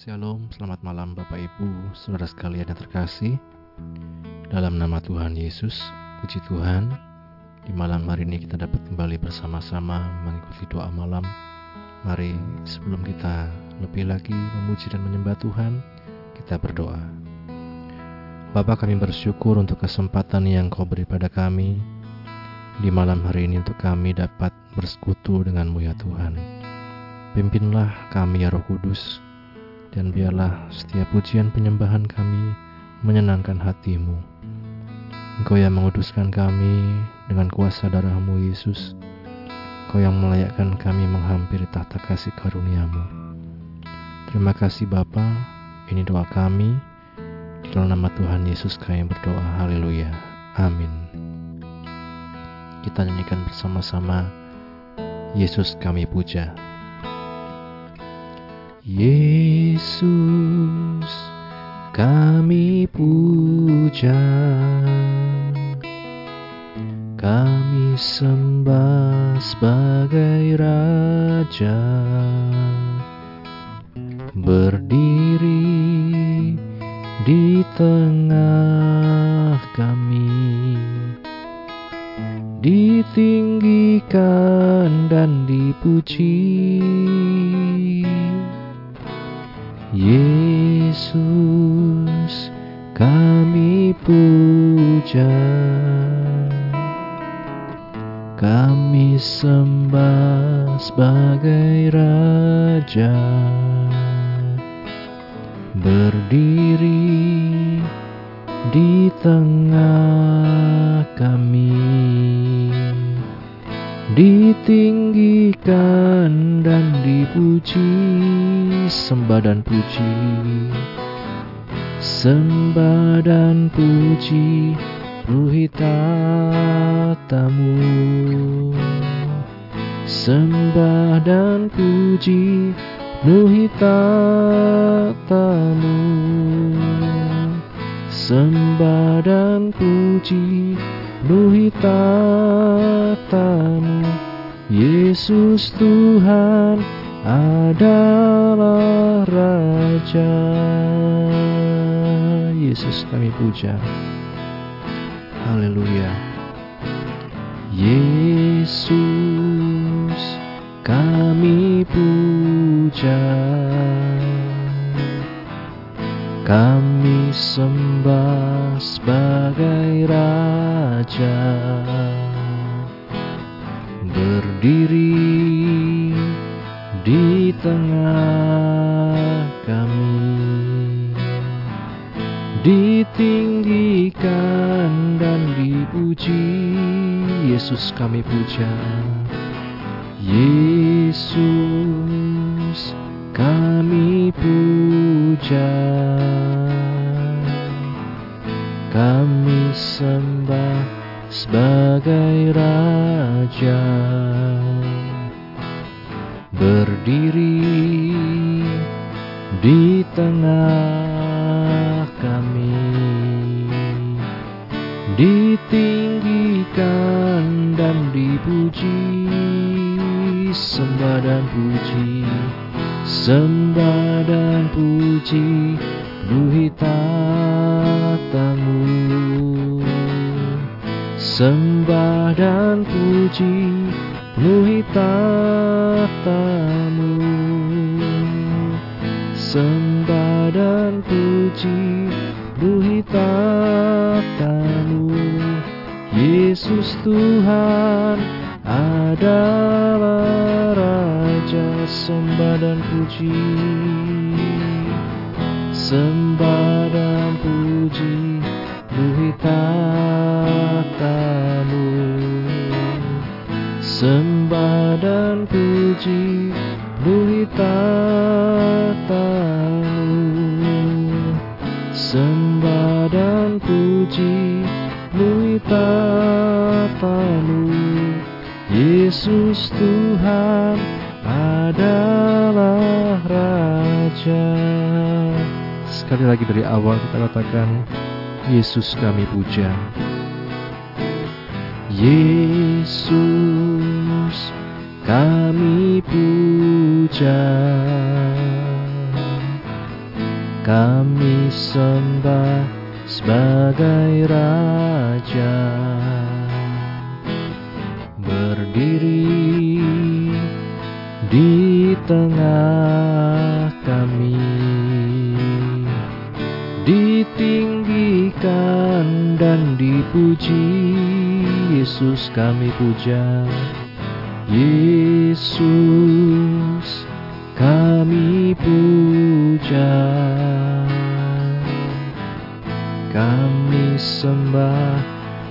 Shalom, selamat malam Bapak Ibu, saudara sekalian yang terkasih. Dalam nama Tuhan Yesus, puji Tuhan. Di malam hari ini kita dapat kembali bersama-sama mengikuti doa malam. Mari sebelum kita lebih lagi memuji dan menyembah Tuhan, kita berdoa. Bapa kami bersyukur untuk kesempatan yang kau beri pada kami di malam hari ini untuk kami dapat bersekutu denganmu ya Tuhan. Pimpinlah kami ya Roh Kudus, dan biarlah setiap pujian penyembahan kami menyenangkan hatimu. Engkau yang menguduskan kami dengan kuasa darahmu Yesus. Engkau yang melayakkan kami menghampiri tahta kasih karuniamu. Terima kasih Bapa. ini doa kami. Di dalam nama Tuhan Yesus kami berdoa. Haleluya. Amin. Kita nyanyikan bersama-sama Yesus kami puja. Yesus kami puja. Kami sembah sebagai Raja. Berdiri di tengah kami. Ditinggikan dan dipuji puji Ruhitatamu Yesus Tuhan adalah Raja. Yesus kami puja. Haleluya. Yesus kami puja Kami sembah sebagai Raja. Berdiri di tengah kami. Ditinggikan dan dipuji Yesus kami puja. Yesus kami puja. Kami sembah sebagai Raja. Berdiri di tengah kami. Ditinggikan dan dipuji sembah dan puji sembah dan puji tatamu sembah dan puji penuhi tatamu Sembah dan puji penuhi tatamu Yesus Tuhan Raja Sembah dan puji. Sembah dan puji penuhi tatamu. Sembah dan puji Beri tatamu. Sembah dan puji Beri tatamu. Yesus Tuhan adalah Raja. Sekali lagi dari awal kita katakan Yesus kami puja. Yesus kami puja. Kami sembah sebagai Raja. Berdiri di tengah kami. Ditinggikan dan dipuji Yesus kami puja. Yesus kami puja. Kami sembah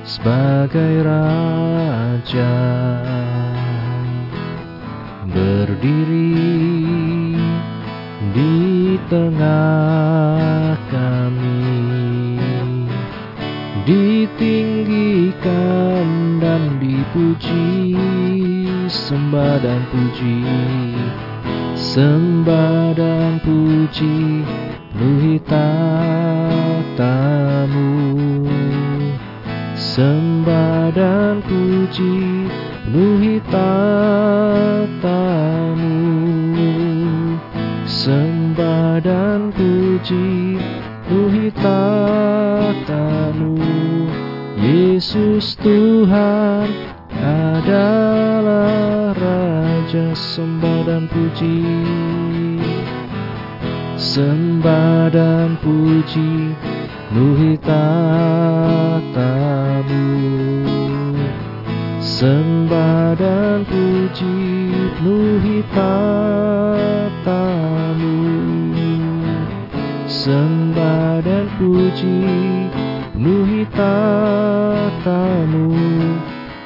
sebagai Raja berdiri di tengah kami. Ditinggikan dan dipuji sembah dan puji sembah dan puji penuhi tatamu sembah dan puji tatamu sembah dan puji penuhi tatamu Yesus Tuhan adalah Raja sembah dan puji sembah dan puji penuhi tatamu sembah dan puji penuhi tatamu sembah dan puji penuhi tatamu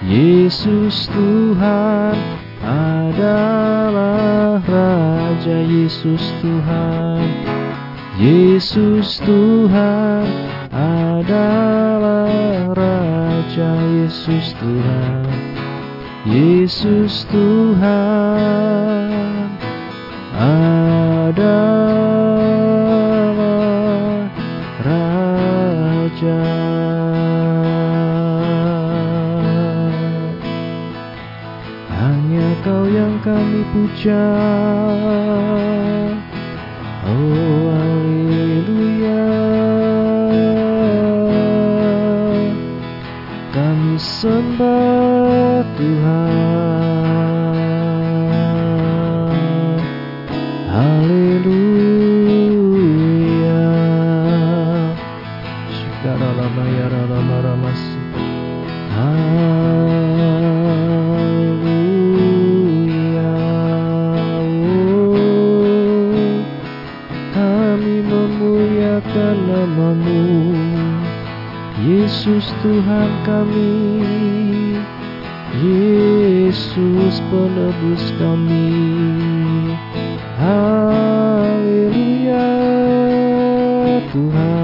Yesus Tuhan adalah Raja Yesus Tuhan. Yesus Tuhan adalah Yesus Tuhan. Yesus Tuhan. Adalah Raja. Hanya kau yang kami puja Tuhan kami Yesus penebus kami. Haleluya Tuhan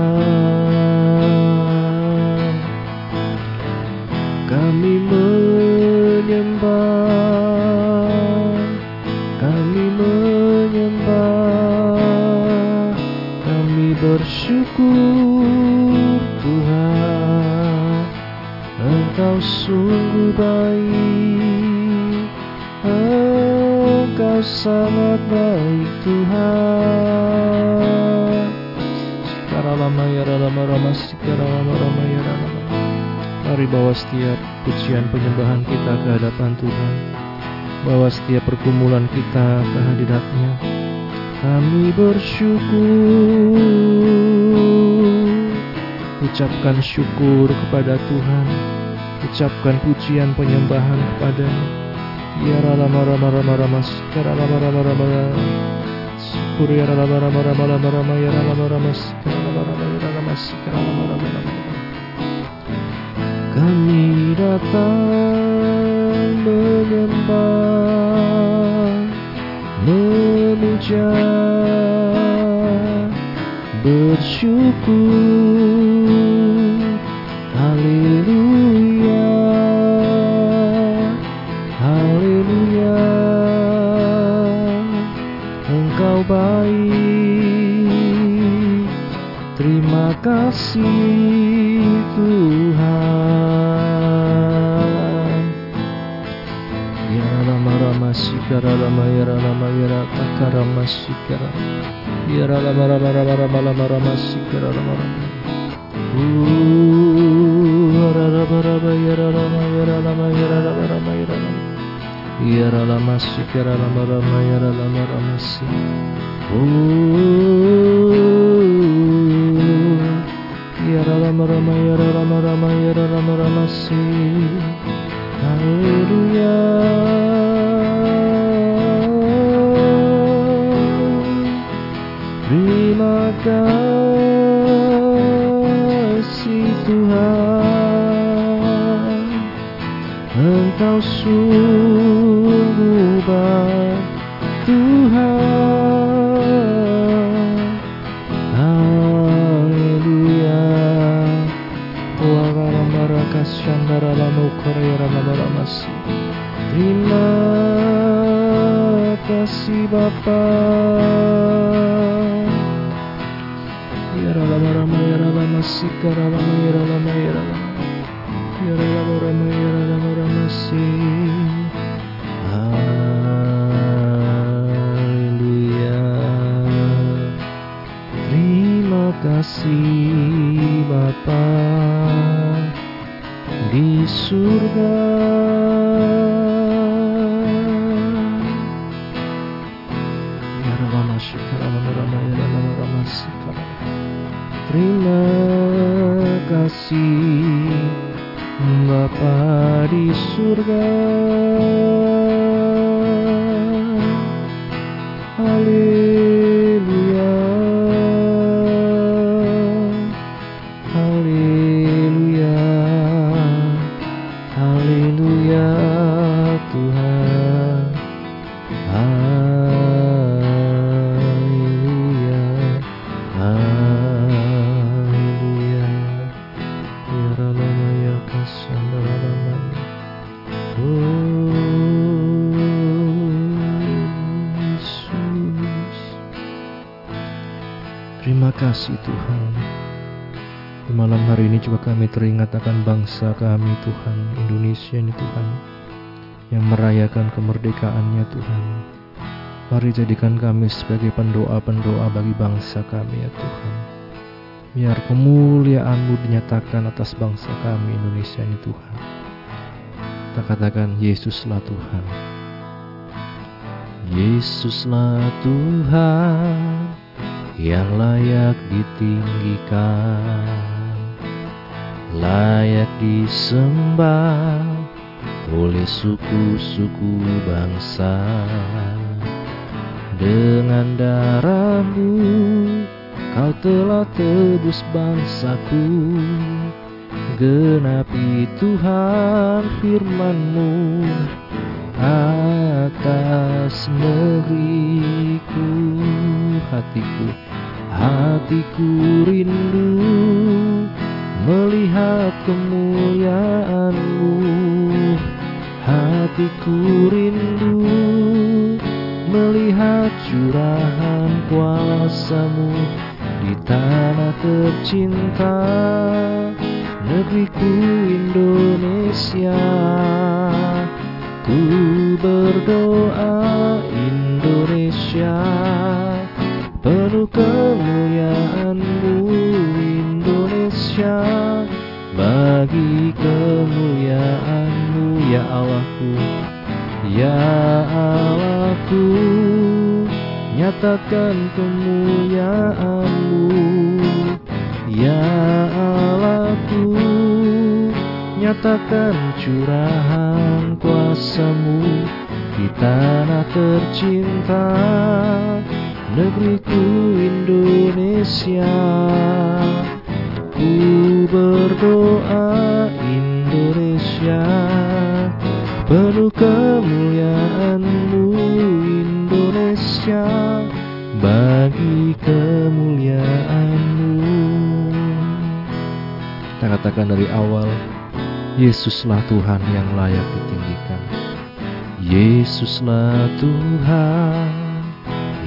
setiap pergumulan kita ke hadiratnya Kami bersyukur Ucapkan syukur kepada Tuhan Ucapkan pujian penyembahan kepadanya Ya rama rama rama rama Sekarang rama rama rama Syukur ya rama rama rama rama rama Ya rama rama rama rama ya rama rama rama rama kami datang menyembah, bersyukur. Haleluya, haleluya. Engkau baik, terima kasih Tuhan. Ya Rama Rama sikara lama yara lama yara takara masikara yara Kerala bara bara bara bara bara massi kerala bara. Yarala bara bara yarala ma yarala ma yarala bara ma yarala. Yarala massi kerala bara ma yarala bara massi. Yarala bara ma yarala ma yarala ma yarala massi. Hallelujah. Kasih Tuhan. Engkau sungguh baik Tuhan. Haleluya. Terima kasih Bapa Haleluya Terima kasih Bapa di surga surga kasih Tuhan di malam hari ini juga kami teringat akan bangsa kami Tuhan Indonesia ini Tuhan yang merayakan kemerdekaannya Tuhan. Mari jadikan kami sebagai pendoa-pendoa bagi bangsa kami ya Tuhan. Biar kemuliaan-Mu dinyatakan atas bangsa kami Indonesia ini Tuhan. Kita katakan Yesuslah Tuhan. Yesuslah Tuhan yang layak ditinggikan layak disembah oleh suku-suku bangsa. Dengan darahmu kau telah tebus bangsaku. Genapi Tuhan firmanmu atas negeriku hatiku hatiku rindu melihat kemuliaan-Mu. Hatiku rindu melihat curahan kuasa-Mu di tanah tercinta negeriku Indonesia. Ku berdoa Indonesia penuh kemuliaan-Mu Indonesia. Bagi kemuliaan-Mu ya Allahku ya Allahku. Nyatakan kemuliaan-Mu ya Allahku. Nyatakan curahan kuasa-Mu di tanah tercinta negeriku Indonesia ku berdoa Indonesia penuh kemuliaan-Mu Indonesia bagi kemuliaan-Mu. Kita katakan dari awal Yesuslah Tuhan yang layak ditinggikan. Yesuslah Tuhan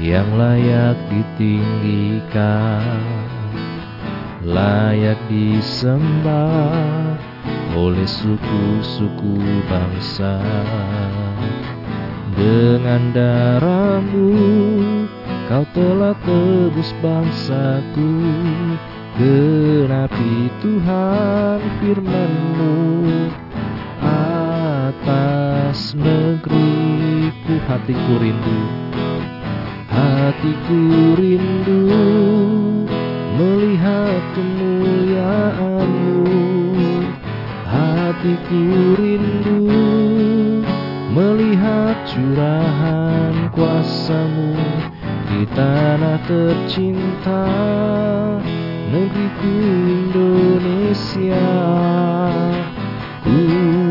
yang layak ditinggikan layak disembah oleh suku-suku bangsa. Dengan darahmu Kau telah tebus bangsaku. Genapi Tuhan firmanmu Atas negeriku. Hatiku rindu Hatiku rindu Melihat kemuliaanmu. Hatiku rindu Melihat curahan kuasamu. Di tanah tercinta negeriku Indonesia Ku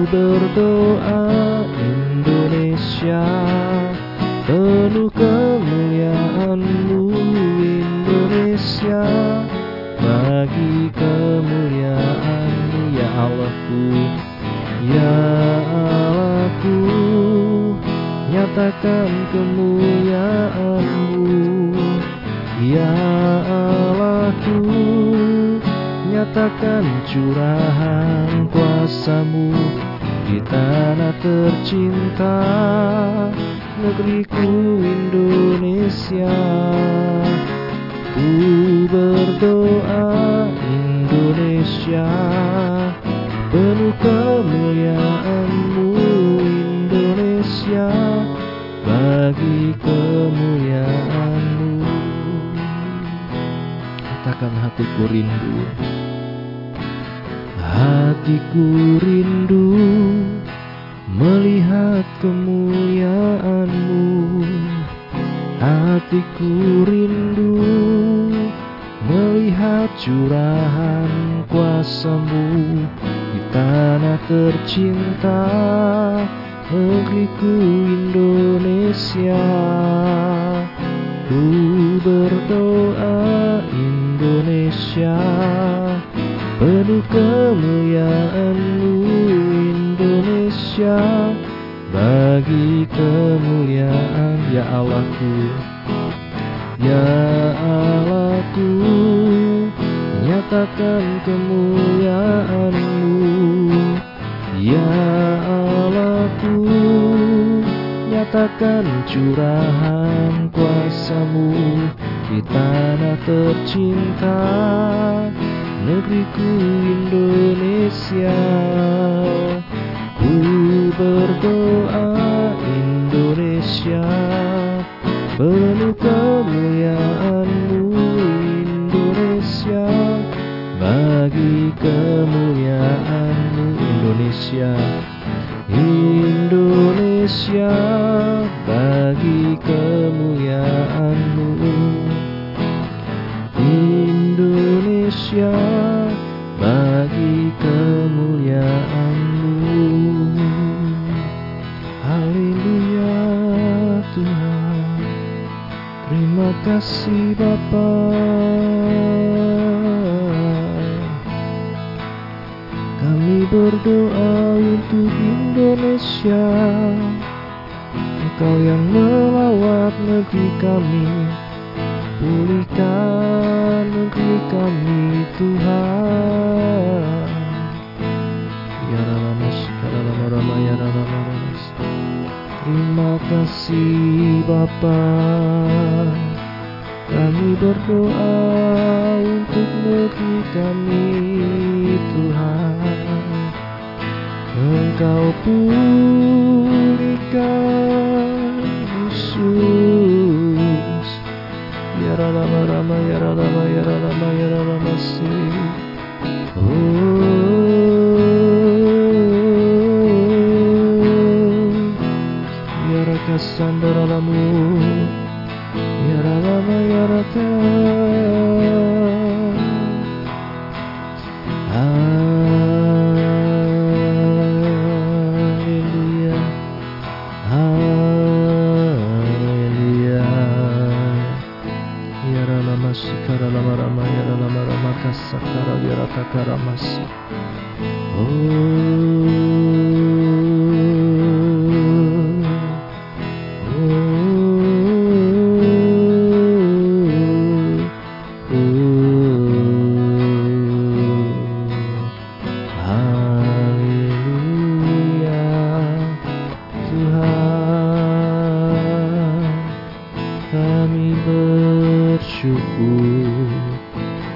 berdoa Hatiku rindu. Hatiku rindu Melihat kemuliaanmu. Hatiku rindu Melihat curahan kuasamu. Di tanah tercinta Negeriku Indonesia. Ku berdoa Indonesia Penuh kemuliaanmu Indonesia. Bagi kemuliaan Ya Allahku Ya Allahku Nyatakan kemuliaanmu. Ya Allahku Nyatakan curahan kuasamu Di tanah tercinta Negeriku Indonesia. Ku berdoa Indonesia Penuh kemuliaanmu Indonesia. Bagi kemuliaanmu Indonesia Indonesia. Bagi kemuliaanmu Indonesia Bagi kemuliaanmu. Haleluya Tuhan. Terima kasih Bapa. Kami berdoa untuk Indonesia. Engkau yang melawat negeri kami Pulihkan negeri kami Tuhan? Ya Ramamas, Rama Rama Ya Ramamas Terima kasih Bapa. Kami berdoa untuk negeri kami Tuhan. Engkau pulihkan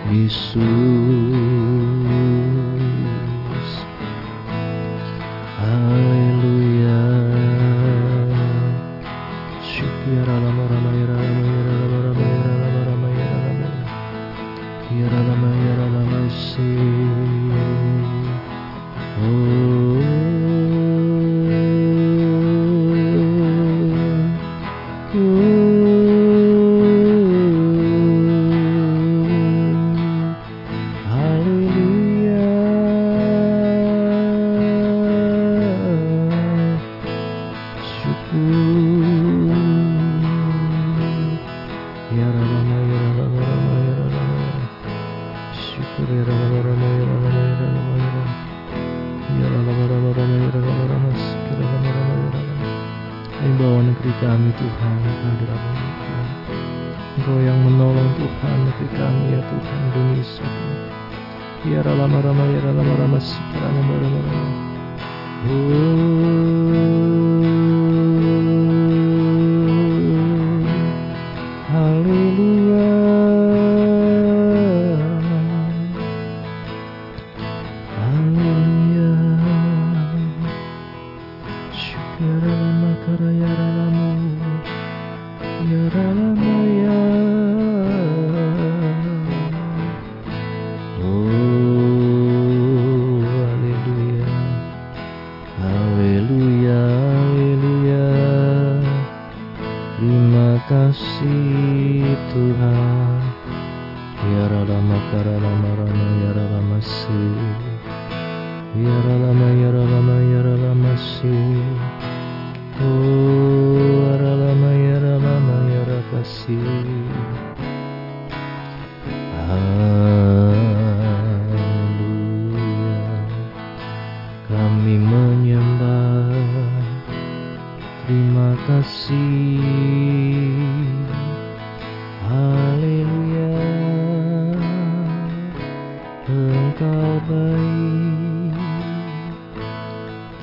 Jesus. Aleluia.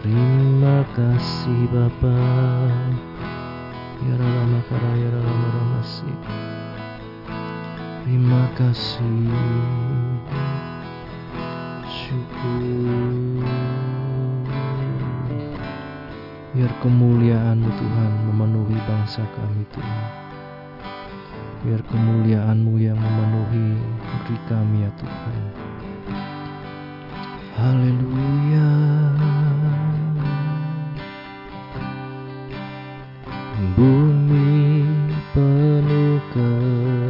Terima kasih Bapa. Ya Rama Karaya lama Ramasi. Terima kasih. Syukur. Biar kemuliaan Tuhan memenuhi bangsa kami Tuhan. Biar kemuliaanMu yang memenuhi negeri kami ya Tuhan. Haleluya. bumi penuh ke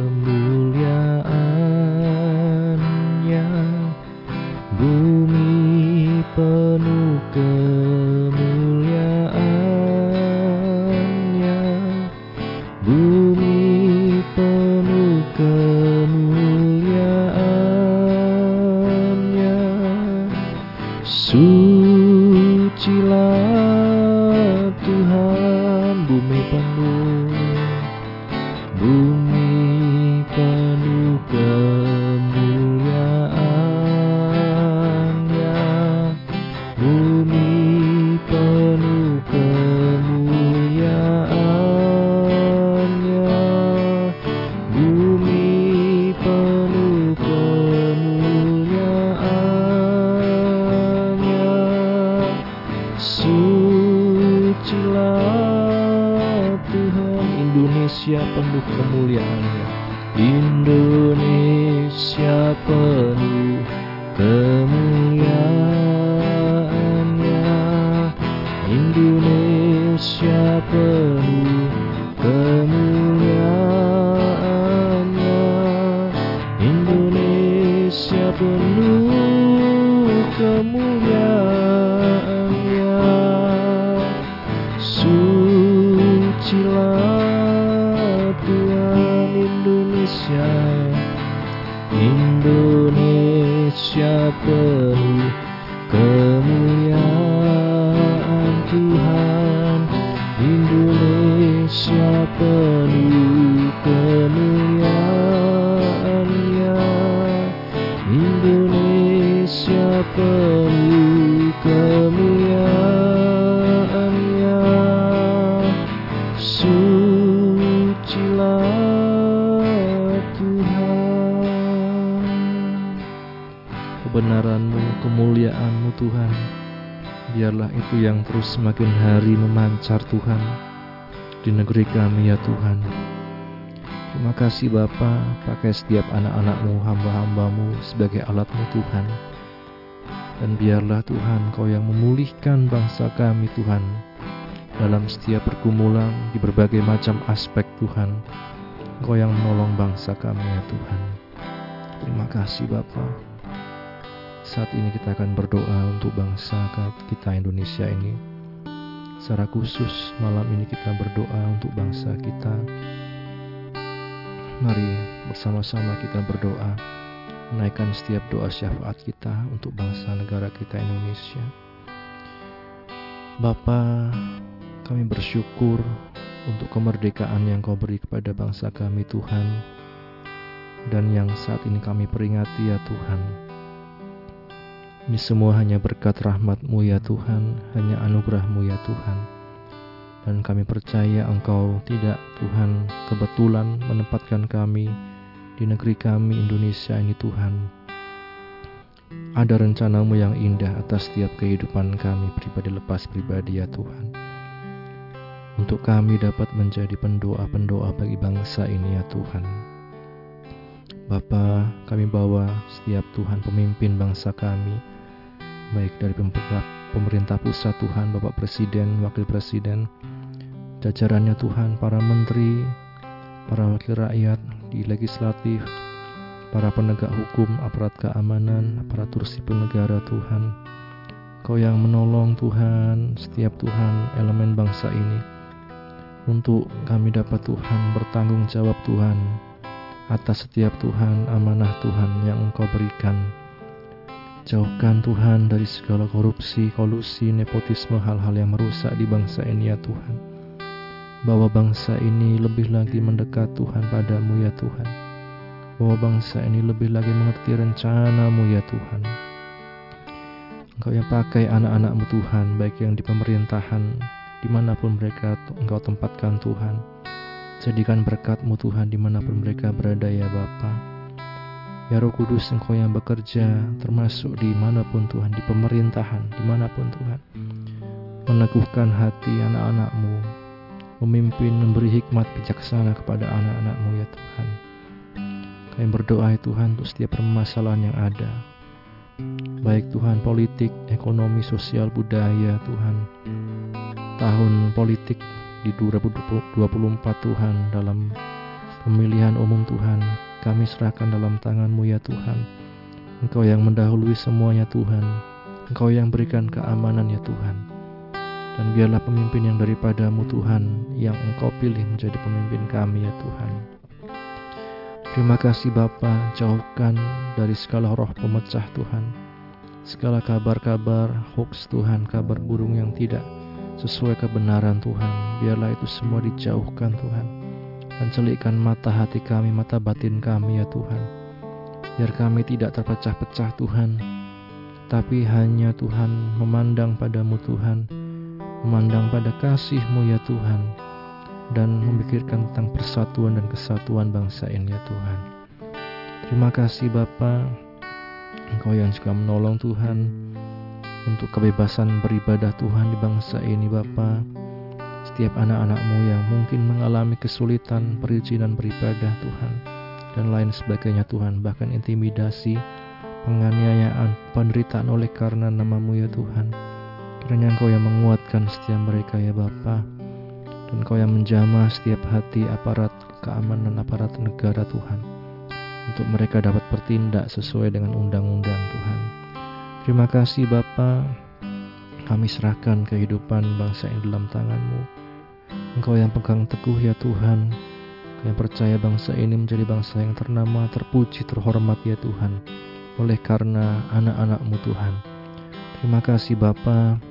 terus semakin hari memancar Tuhan di negeri kami ya Tuhan. Terima kasih Bapa, pakai setiap anak-anakmu, hamba-hambamu sebagai alatmu Tuhan. Dan biarlah Tuhan Kau yang memulihkan bangsa kami Tuhan dalam setiap pergumulan di berbagai macam aspek Tuhan. Kau yang menolong bangsa kami ya Tuhan. Terima kasih Bapa. Saat ini kita akan berdoa untuk bangsa kita Indonesia ini. Secara khusus malam ini kita berdoa untuk bangsa kita Mari bersama-sama kita berdoa, menaikkan setiap doa syafaat kita untuk bangsa negara kita Indonesia. Bapa, kami bersyukur untuk kemerdekaan yang kau beri kepada bangsa kami Tuhan, dan yang saat ini kami peringati ya Tuhan. Ini semua hanya berkat rahmatmu ya Tuhan, hanya anugerahmu ya Tuhan. Dan kami percaya Engkau tidak Tuhan kebetulan menempatkan kami di negeri kami Indonesia ini Tuhan. Ada rencanamu yang indah atas setiap kehidupan kami pribadi lepas pribadi ya Tuhan. Untuk kami dapat menjadi pendoa-pendoa bagi bangsa ini ya Tuhan. Bapa, kami bawa setiap Tuhan pemimpin bangsa kami, baik dari pemerintah, pusat Tuhan, Bapak Presiden, Wakil Presiden, jajarannya Tuhan, para menteri, para wakil rakyat di legislatif, para penegak hukum, aparat keamanan, aparatur sipil negara Tuhan. Kau yang menolong Tuhan, setiap Tuhan elemen bangsa ini. Untuk kami dapat Tuhan bertanggung jawab Tuhan atas setiap Tuhan amanah Tuhan yang Engkau berikan. Jauhkan Tuhan dari segala korupsi, kolusi, nepotisme, hal-hal yang merusak di bangsa ini ya Tuhan bahwa bangsa ini lebih lagi mendekat Tuhan padamu ya Tuhan. Bahwa bangsa ini lebih lagi mengerti rencanamu ya Tuhan. Engkau yang pakai anak-anakmu Tuhan, baik yang di pemerintahan, di mana pun mereka Engkau tempatkan Tuhan. Jadikan berkatmu Tuhan di mana pun mereka berada ya Bapa. Ya Roh Kudus Engkau yang bekerja termasuk di mana pun Tuhan, di pemerintahan, di mana pun Tuhan. Meneguhkan hati anak-anakmu, memimpin, memberi hikmat bijaksana kepada anak-anakmu ya Tuhan. Kami berdoa ya Tuhan untuk setiap permasalahan yang ada. Baik Tuhan politik, ekonomi, sosial, budaya Tuhan. Tahun politik di 2024 Tuhan dalam pemilihan umum Tuhan. Kami serahkan dalam tanganmu ya Tuhan. Engkau yang mendahului semuanya Tuhan. Engkau yang berikan keamanan ya Tuhan. Dan biarlah pemimpin yang daripadamu Tuhan yang engkau pilih menjadi pemimpin kami ya Tuhan. Terima kasih Bapa, jauhkan dari segala roh pemecah Tuhan. Segala kabar-kabar hoax Tuhan, kabar burung yang tidak sesuai kebenaran Tuhan. Biarlah itu semua dijauhkan Tuhan. Dan celikkan mata hati kami, mata batin kami ya Tuhan. Biar kami tidak terpecah-pecah Tuhan. Tapi hanya Tuhan memandang padamu Tuhan memandang pada kasih-Mu ya Tuhan, dan memikirkan tentang persatuan dan kesatuan bangsa ini ya Tuhan. Terima kasih Bapa, Engkau yang juga menolong Tuhan untuk kebebasan beribadah Tuhan di bangsa ini Bapa. Setiap anak-anakmu yang mungkin mengalami kesulitan perizinan beribadah Tuhan dan lain sebagainya Tuhan, bahkan intimidasi, penganiayaan, penderitaan oleh karena namamu ya Tuhan. Kiranya Engkau yang menguatkan setiap mereka ya Bapa dan Engkau yang menjamah setiap hati aparat keamanan aparat negara Tuhan untuk mereka dapat bertindak sesuai dengan undang-undang Tuhan. Terima kasih Bapa, kami serahkan kehidupan bangsa ini dalam tangan-Mu. Engkau yang pegang teguh ya Tuhan, Engkau yang percaya bangsa ini menjadi bangsa yang ternama, terpuji, terhormat ya Tuhan, oleh karena anak-anak-Mu Tuhan. Terima kasih Bapak.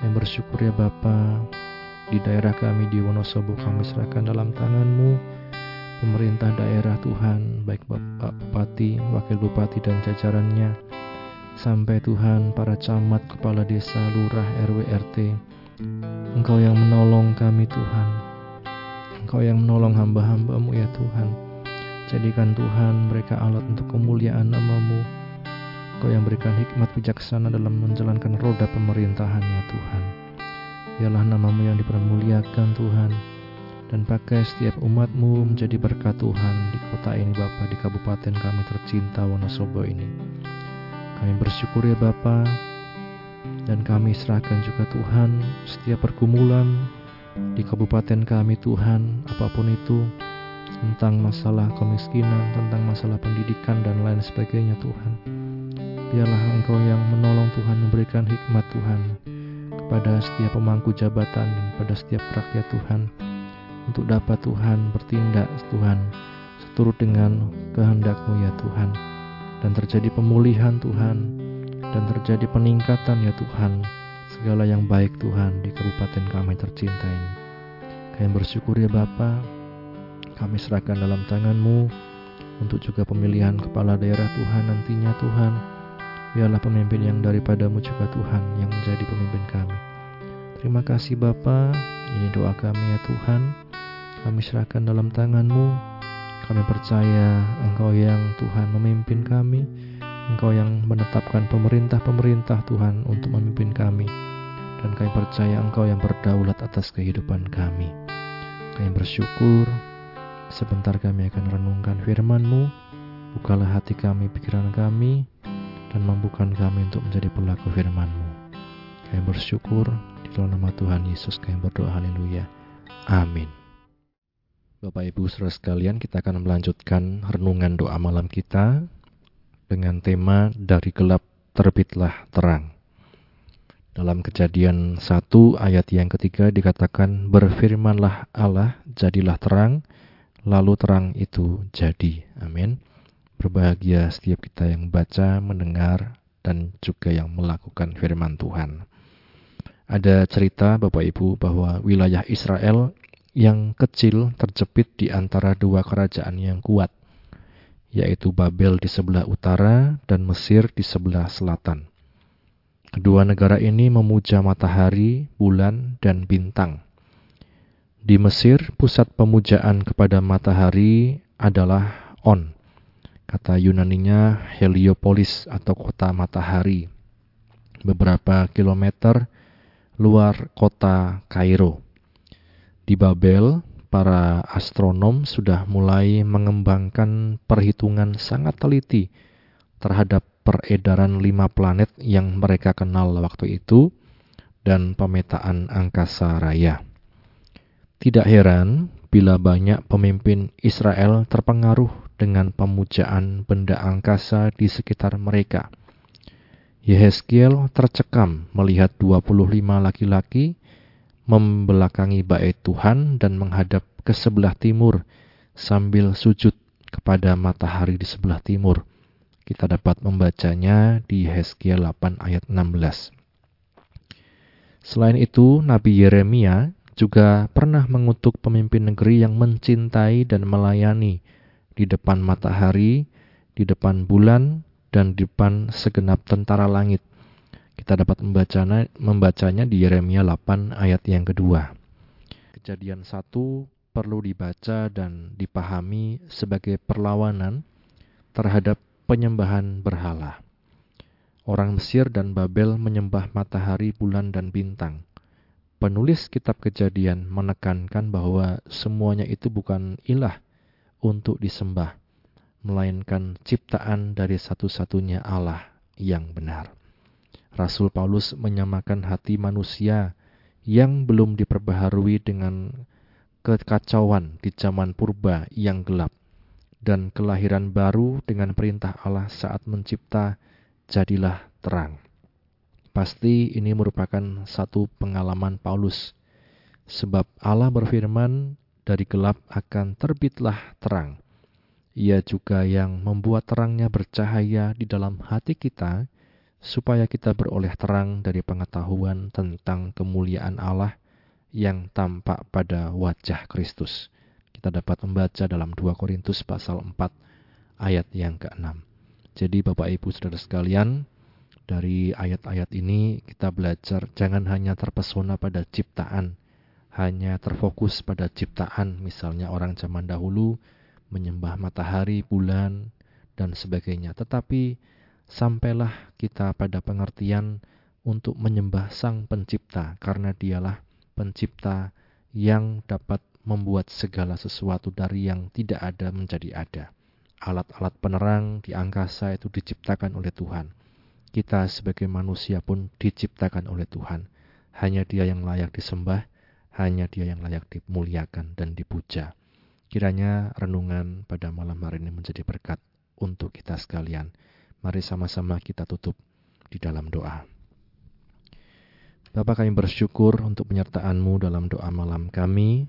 Kami bersyukur ya Bapa. Di daerah kami di Wonosobo kami serahkan dalam tanganmu pemerintah daerah Tuhan. Baik Bapak Bupati, Wakil Bupati dan jajarannya. Sampai Tuhan para camat, kepala desa, lurah, RW, RT Engkau yang menolong kami Tuhan Engkau yang menolong hamba-hambamu ya Tuhan Jadikan Tuhan mereka alat untuk kemuliaan namamu Kau yang berikan hikmat bijaksana dalam menjalankan roda pemerintahannya Tuhan. Biarlah namamu yang dipermuliakan Tuhan, dan pakai setiap umatmu menjadi berkat Tuhan di kota ini Bapa, di kabupaten kami tercinta Wonosobo ini. Kami bersyukur ya Bapa, dan kami serahkan juga Tuhan setiap pergumulan di kabupaten kami Tuhan, apa pun itu, tentang masalah kemiskinan, tentang masalah pendidikan dan lain sebagainya Tuhan. Biarlah Engkau yang menolong Tuhan memberikan hikmat Tuhan kepada setiap pemangku jabatan dan pada setiap rakyat Tuhan untuk dapat Tuhan bertindak Tuhan seturut dengan kehendakmu ya Tuhan dan terjadi pemulihan Tuhan dan terjadi peningkatan ya Tuhan segala yang baik Tuhan di kabupaten kami tercinta ini. Kami bersyukur ya Bapa, kami serahkan dalam tanganmu untuk juga pemilihan kepala daerah Tuhan nantinya Tuhan. Biarlah pemimpin yang daripadamu juga Tuhan yang menjadi pemimpin kami. Terima kasih Bapa, ini doa kami ya Tuhan. Kami serahkan dalam tanganmu. Kami percaya Engkau yang Tuhan memimpin kami. Engkau yang menetapkan pemerintah-pemerintah Tuhan untuk memimpin kami. Dan kami percaya Engkau yang berdaulat atas kehidupan kami. Kami bersyukur Sebentar kami akan renungkan firman-Mu. Bukalah hati kami, pikiran kami, dan mampukan kami untuk menjadi pelaku firman-Mu. Kami bersyukur di dalam nama Tuhan Yesus kami berdoa haleluya. Amin. Bapak Ibu Saudara sekalian, kita akan melanjutkan renungan doa malam kita dengan tema dari gelap terbitlah terang. Dalam kejadian 1 ayat yang ketiga dikatakan berfirmanlah Allah jadilah terang lalu terang itu jadi. Amin. Berbahagia setiap kita yang baca, mendengar, dan juga yang melakukan firman Tuhan. Ada cerita Bapak Ibu bahwa wilayah Israel yang kecil terjepit di antara dua kerajaan yang kuat, yaitu Babel di sebelah utara dan Mesir di sebelah selatan. Kedua negara ini memuja matahari, bulan, dan bintang. Di Mesir, pusat pemujaan kepada matahari adalah On. Kata Yunaninya Heliopolis atau kota matahari. Beberapa kilometer luar kota Kairo. Di Babel, para astronom sudah mulai mengembangkan perhitungan sangat teliti terhadap peredaran lima planet yang mereka kenal waktu itu dan pemetaan angkasa raya. Tidak heran bila banyak pemimpin Israel terpengaruh dengan pemujaan benda angkasa di sekitar mereka. Yehezkiel tercekam melihat 25 laki-laki membelakangi bait Tuhan dan menghadap ke sebelah timur sambil sujud kepada matahari di sebelah timur. Kita dapat membacanya di Yehezkiel 8 ayat 16. Selain itu, Nabi Yeremia juga pernah mengutuk pemimpin negeri yang mencintai dan melayani di depan matahari, di depan bulan, dan di depan segenap tentara langit. Kita dapat membacanya, membacanya di Yeremia 8 ayat yang kedua. Kejadian satu perlu dibaca dan dipahami sebagai perlawanan terhadap penyembahan berhala. Orang Mesir dan Babel menyembah matahari, bulan, dan bintang penulis kitab kejadian menekankan bahwa semuanya itu bukan ilah untuk disembah, melainkan ciptaan dari satu-satunya Allah yang benar. Rasul Paulus menyamakan hati manusia yang belum diperbaharui dengan kekacauan di zaman purba yang gelap dan kelahiran baru dengan perintah Allah saat mencipta jadilah terang. Pasti ini merupakan satu pengalaman Paulus, sebab Allah berfirman, "Dari gelap akan terbitlah terang." Ia juga yang membuat terangnya bercahaya di dalam hati kita, supaya kita beroleh terang dari pengetahuan tentang kemuliaan Allah yang tampak pada wajah Kristus. Kita dapat membaca dalam 2 Korintus pasal 4 ayat yang ke-6. Jadi Bapak Ibu Saudara sekalian, dari ayat-ayat ini kita belajar jangan hanya terpesona pada ciptaan, hanya terfokus pada ciptaan, misalnya orang zaman dahulu menyembah matahari, bulan, dan sebagainya. Tetapi sampailah kita pada pengertian untuk menyembah Sang Pencipta, karena Dialah Pencipta yang dapat membuat segala sesuatu dari yang tidak ada menjadi ada. Alat-alat penerang di angkasa itu diciptakan oleh Tuhan. Kita sebagai manusia pun diciptakan oleh Tuhan. Hanya Dia yang layak disembah, hanya Dia yang layak dimuliakan dan dipuja. Kiranya renungan pada malam hari ini menjadi berkat untuk kita sekalian. Mari sama-sama kita tutup di dalam doa. Bapak kami bersyukur untuk penyertaan-Mu dalam doa malam kami.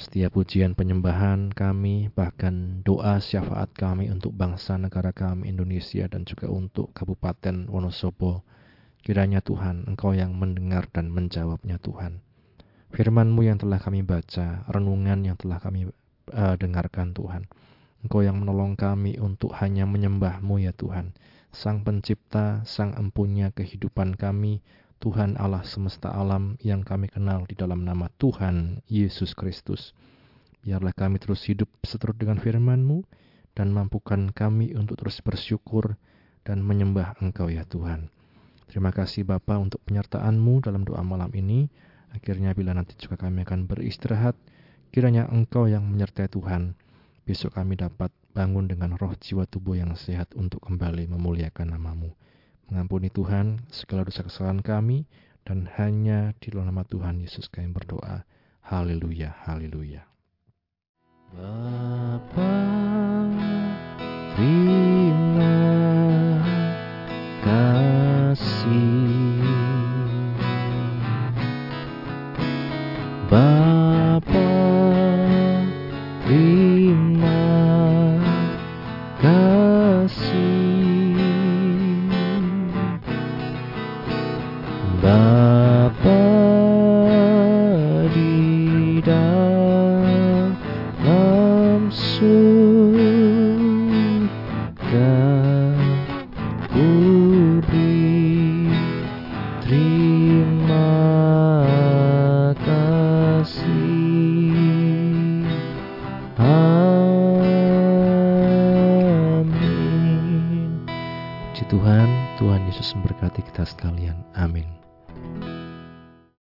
Setiap pujian penyembahan kami, bahkan doa syafaat kami untuk bangsa negara kami Indonesia dan juga untuk Kabupaten Wonosobo. Kiranya Tuhan, Engkau yang mendengar dan menjawabnya Tuhan. Firman-Mu yang telah kami baca, renungan yang telah kami uh, dengarkan Tuhan. Engkau yang menolong kami untuk hanya menyembah-Mu ya Tuhan. Sang pencipta, sang empunya kehidupan kami, Tuhan Allah semesta alam yang kami kenal di dalam nama Tuhan Yesus Kristus. Biarlah kami terus hidup seturut dengan firman-Mu dan mampukan kami untuk terus bersyukur dan menyembah Engkau ya Tuhan. Terima kasih Bapa untuk penyertaan-Mu dalam doa malam ini. Akhirnya bila nanti juga kami akan beristirahat, kiranya Engkau yang menyertai Tuhan. Besok kami dapat bangun dengan roh jiwa tubuh yang sehat untuk kembali memuliakan namamu. Mengampuni Tuhan segala dosa kesalahan kami, dan hanya di dalam nama Tuhan Yesus kami berdoa. Haleluya, haleluya. Bapa, terima kasih.